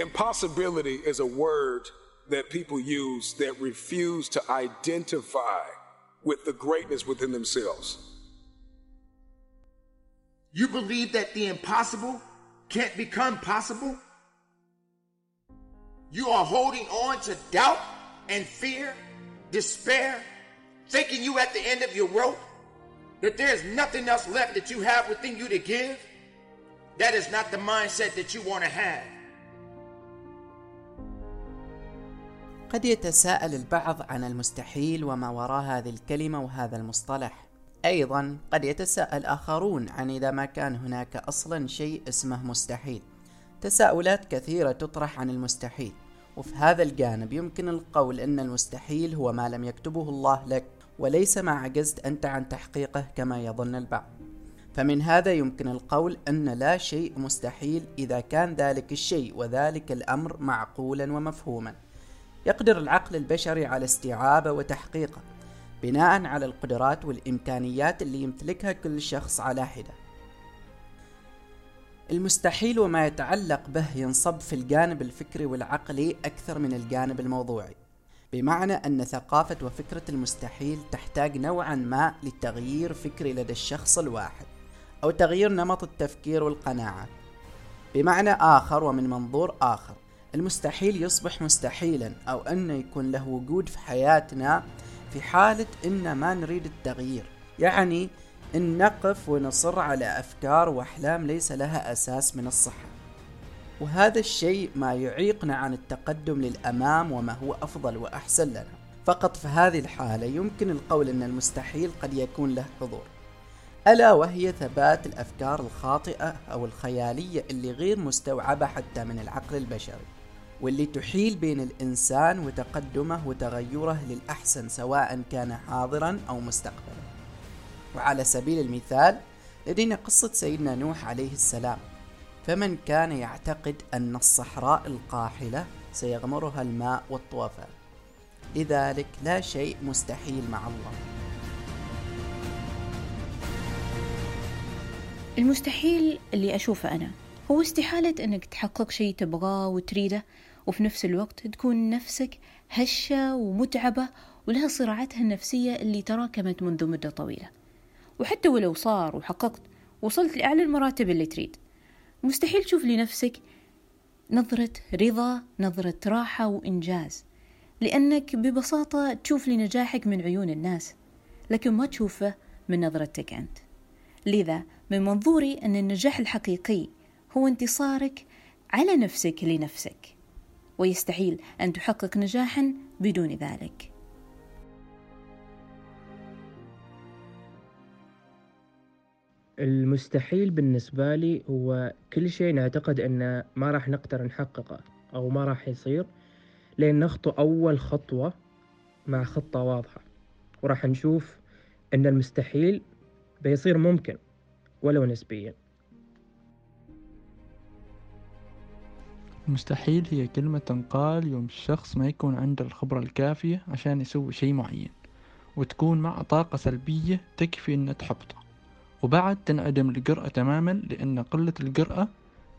Impossibility is a word that people use that refuse to identify with the greatness within themselves. You believe that the impossible can't become possible? You are holding on to doubt and fear, despair, thinking you at the end of your rope, that there's nothing else left that you have within you to give? That is not the mindset that you want to have. قد يتساءل البعض عن المستحيل وما وراء هذه الكلمة وهذا المصطلح. أيضا قد يتساءل آخرون عن إذا ما كان هناك أصلا شيء اسمه مستحيل. تساؤلات كثيرة تطرح عن المستحيل. وفي هذا الجانب يمكن القول أن المستحيل هو ما لم يكتبه الله لك وليس ما عجزت أنت عن تحقيقه كما يظن البعض. فمن هذا يمكن القول أن لا شيء مستحيل إذا كان ذلك الشيء وذلك الأمر معقولا ومفهوما. يقدر العقل البشري على استيعابه وتحقيقه بناء على القدرات والإمكانيات اللي يمتلكها كل شخص على حدة. المستحيل وما يتعلق به ينصب في الجانب الفكري والعقلي أكثر من الجانب الموضوعي بمعنى أن ثقافة وفكرة المستحيل تحتاج نوعا ما لتغيير فكري لدى الشخص الواحد أو تغيير نمط التفكير والقناعات بمعنى آخر ومن منظور آخر. المستحيل يصبح مستحيلا أو أنه يكون له وجود في حياتنا في حالة إن ما نريد التغيير. يعني إن نقف ونصر على أفكار وأحلام ليس لها أساس من الصحة. وهذا الشيء ما يعيقنا عن التقدم للأمام وما هو أفضل وأحسن لنا. فقط في هذه الحالة يمكن القول أن المستحيل قد يكون له حضور. ألا وهي ثبات الأفكار الخاطئة أو الخيالية اللي غير مستوعبة حتى من العقل البشري. واللي تحيل بين الإنسان وتقدمه وتغيره للأحسن سواء كان حاضرا أو مستقبلا. وعلى سبيل المثال لدينا قصة سيدنا نوح عليه السلام. فمن كان يعتقد أن الصحراء القاحلة سيغمرها الماء والطوفان لذلك لا شيء مستحيل مع الله. المستحيل اللي أشوفه أنا هو استحالة أنك تحقق شيء تبغاه وتريده وفي نفس الوقت تكون نفسك هشة ومتعبة ولها صراعاتها النفسية اللي تراكمت منذ مدة طويلة. وحتى ولو صار وحققت وصلت لأعلى المراتب اللي تريد. مستحيل تشوف لنفسك نظرة رضا نظرة راحة وإنجاز لأنك ببساطة تشوف لنجاحك من عيون الناس لكن ما تشوفه من نظرتك أنت. لذا من منظوري أن النجاح الحقيقي هو انتصارك على نفسك لنفسك. ويستحيل أن تحقق نجاحا بدون ذلك. المستحيل بالنسبة لي هو كل شيء نعتقد أنه ما راح نقدر نحققه أو ما راح يصير لين نخطو أول خطوة مع خطة واضحة وراح نشوف أن المستحيل بيصير ممكن ولو نسبيا. مستحيل هي كلمة تنقال يوم الشخص ما يكون عنده الخبرة الكافية عشان يسوي شي معين وتكون مع طاقة سلبية تكفي إنه تحبطه. وبعد تنعدم الجرأة تماما لأن قلة الجرأة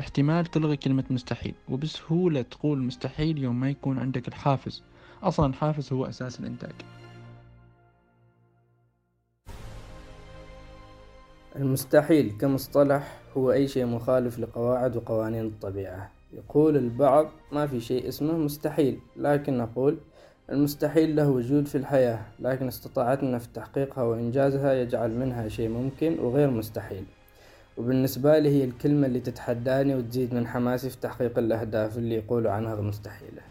احتمال تلغي كلمة مستحيل وبسهولة تقول مستحيل يوم ما يكون عندك الحافز. أصلا الحافز هو أساس الإنتاج. المستحيل كمصطلح هو أي شيء مخالف لقواعد وقوانين الطبيعة. يقول البعض ما في شيء اسمه مستحيل لكن نقول المستحيل له وجود في الحياة لكن استطاعتنا في تحقيقها وإنجازها يجعل منها شيء ممكن وغير مستحيل. وبالنسبة لي هي الكلمة اللي تتحداني وتزيد من حماسي في تحقيق الأهداف اللي يقولوا عنها مستحيلة.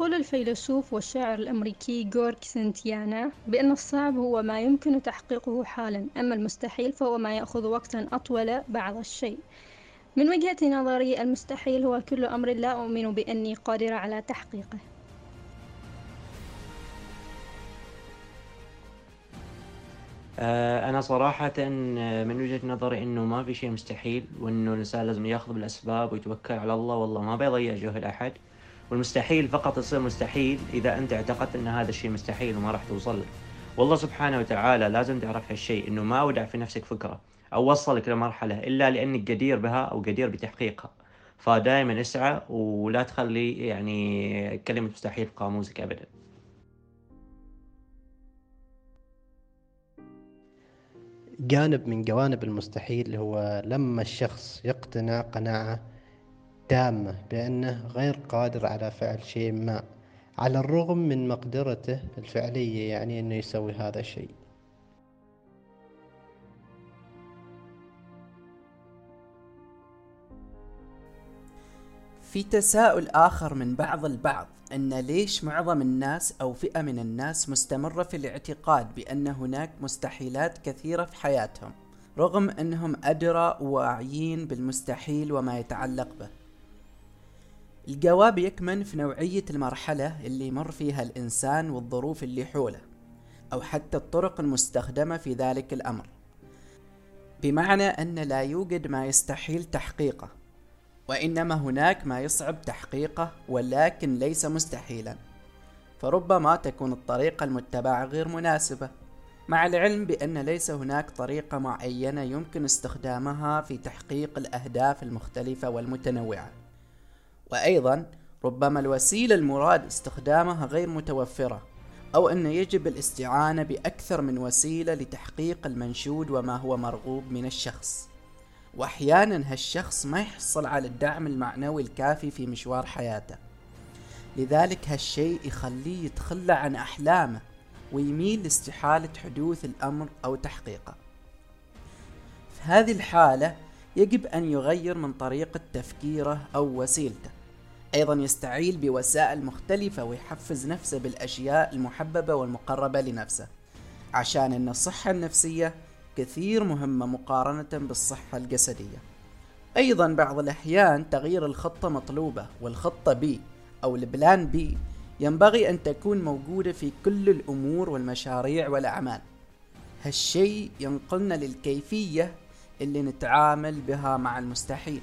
يقول الفيلسوف والشاعر الأمريكي جورج سنتيانا بأن الصعب هو ما يمكن تحقيقه حالا أما المستحيل فهو ما يأخذ وقتا أطول بعض الشيء. من وجهة نظري المستحيل هو كل أمر لا أؤمن بأني قادرة على تحقيقه. آه، أنا صراحة من وجهة نظري إنه ما في شيء مستحيل وإنه الإنسان لازم يأخذ بالأسباب ويتوكل على الله. والله ما بيضيع جهد أحد. والمستحيل فقط يصير مستحيل إذا أنت اعتقدت أن هذا الشيء مستحيل وما راح توصل له والله سبحانه وتعالى لازم تعرف هالشيء إنه ما ودع في نفسك فكرة أو وصلك لمرحلة إلا لأنك قدير بها أو قدير بتحقيقها. فدائما اسعى ولا تخلي يعني كلمة مستحيل في قاموسك ابدا. جانب من جوانب المستحيل هو لما الشخص يقتنع قناعة تامة بأنه غير قادر على فعل شيء ما على الرغم من مقدرته الفعلية يعني أنه يسوي هذا الشيء. في تساؤل آخر من بعض البعض أن ليش معظم الناس أو فئة من الناس مستمرة في الاعتقاد بأن هناك مستحيلات كثيرة في حياتهم رغم أنهم أدرى وواعيين بالمستحيل وما يتعلق به. الجواب يكمن في نوعية المرحلة اللي يمر فيها الإنسان والظروف اللي حوله أو حتى الطرق المستخدمة في ذلك الأمر. بمعنى أن لا يوجد ما يستحيل تحقيقه وإنما هناك ما يصعب تحقيقه ولكن ليس مستحيلا. فربما تكون الطريقة المتبعة غير مناسبة مع العلم بأن ليس هناك طريقة معينة يمكن استخدامها في تحقيق الأهداف المختلفة والمتنوعة. وأيضا ربما الوسيلة المراد استخدامها غير متوفرة أو أن يجب الاستعانة بأكثر من وسيلة لتحقيق المنشود وما هو مرغوب من الشخص. وأحيانا هالشخص ما يحصل على الدعم المعنوي الكافي في مشوار حياته. لذلك هالشيء يخليه يتخلى عن أحلامه ويميل لاستحالة حدوث الأمر أو تحقيقه. في هذه الحالة يجب أن يغير من طريقة تفكيره أو وسيلته. أيضا يستعيل بوسائل مختلفة ويحفز نفسه بالأشياء المحببة والمقربة لنفسه عشان أن الصحة النفسية كثير مهمة مقارنة بالصحة الجسدية. أيضا بعض الأحيان تغيير الخطة مطلوبة والخطة بي أو البلان بي ينبغي أن تكون موجودة في كل الأمور والمشاريع والأعمال. هالشي ينقلنا للكيفية اللي نتعامل بها مع المستحيل.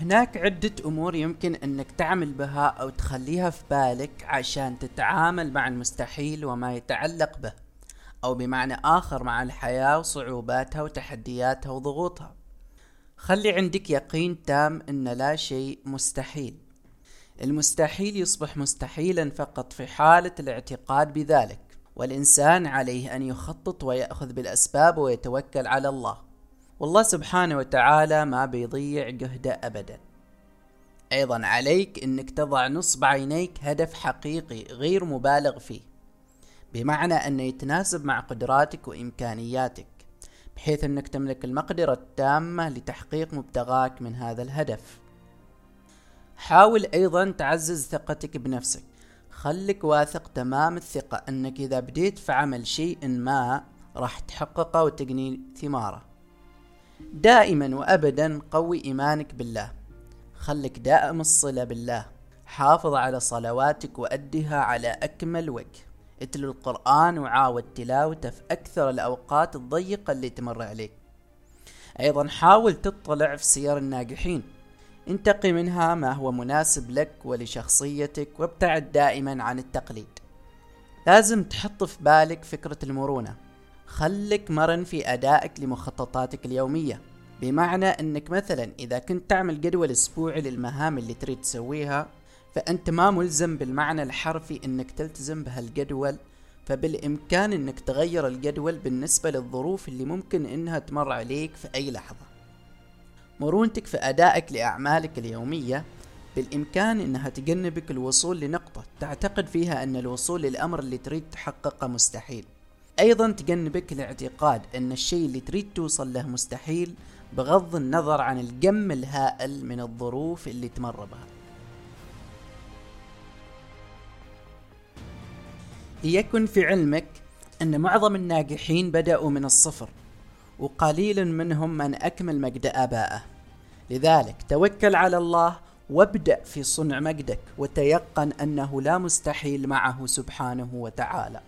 هناك عدة أمور يمكن أنك تعمل بها أو تخليها في بالك عشان تتعامل مع المستحيل وما يتعلق به أو بمعنى آخر مع الحياة وصعوباتها وتحدياتها وضغوطها. خلي عندك يقين تام أن لا شيء مستحيل. المستحيل يصبح مستحيلا فقط في حالة الاعتقاد بذلك والإنسان عليه أن يخطط ويأخذ بالأسباب ويتوكل على الله. والله سبحانه وتعالى ما بيضيع جهده أبدا. أيضا عليك أنك تضع نصب عينيك هدف حقيقي غير مبالغ فيه بمعنى أنه يتناسب مع قدراتك وإمكانياتك بحيث أنك تملك المقدرة التامة لتحقيق مبتغاك من هذا الهدف. حاول أيضا تعزز ثقتك بنفسك. خلك واثق تمام الثقة أنك إذا بديت في عمل شيء ما راح تحققه وتقني ثماره. دائما وابدا قوي إيمانك بالله. خلك دائم الصلة بالله. حافظ على صلواتك وأدها على أكمل وجه. اتلو القرآن وعاود تلاوته في أكثر الأوقات الضيقة اللي تمر عليك. أيضا حاول تطلع في سير الناجحين. انتقي منها ما هو مناسب لك ولشخصيتك وابتعد دائما عن التقليد. لازم تحط في بالك فكرة المرونة. خلك مرن في أدائك لمخططاتك اليومية. بمعنى أنك مثلا إذا كنت تعمل جدول أسبوعي للمهام اللي تريد تسويها فأنت ما ملزم بالمعنى الحرفي أنك تلتزم بهالجدول فبالإمكان أنك تغير الجدول بالنسبة للظروف اللي ممكن أنها تمر عليك في أي لحظة. مرونتك في أدائك لأعمالك اليومية بالإمكان أنها تجنبك الوصول لنقطة تعتقد فيها أن الوصول للأمر اللي تريد تحققه مستحيل. أيضا تجنبك الاعتقاد أن الشيء اللي تريد توصل له مستحيل بغض النظر عن الكم الهائل من الظروف اللي تمر بها. ليكن في علمك أن معظم الناجحين بدأوا من الصفر وقليل منهم من أكمل مجد آبائه. لذلك توكل على الله وابدأ في صنع مجدك وتيقن أنه لا مستحيل معه سبحانه وتعالى.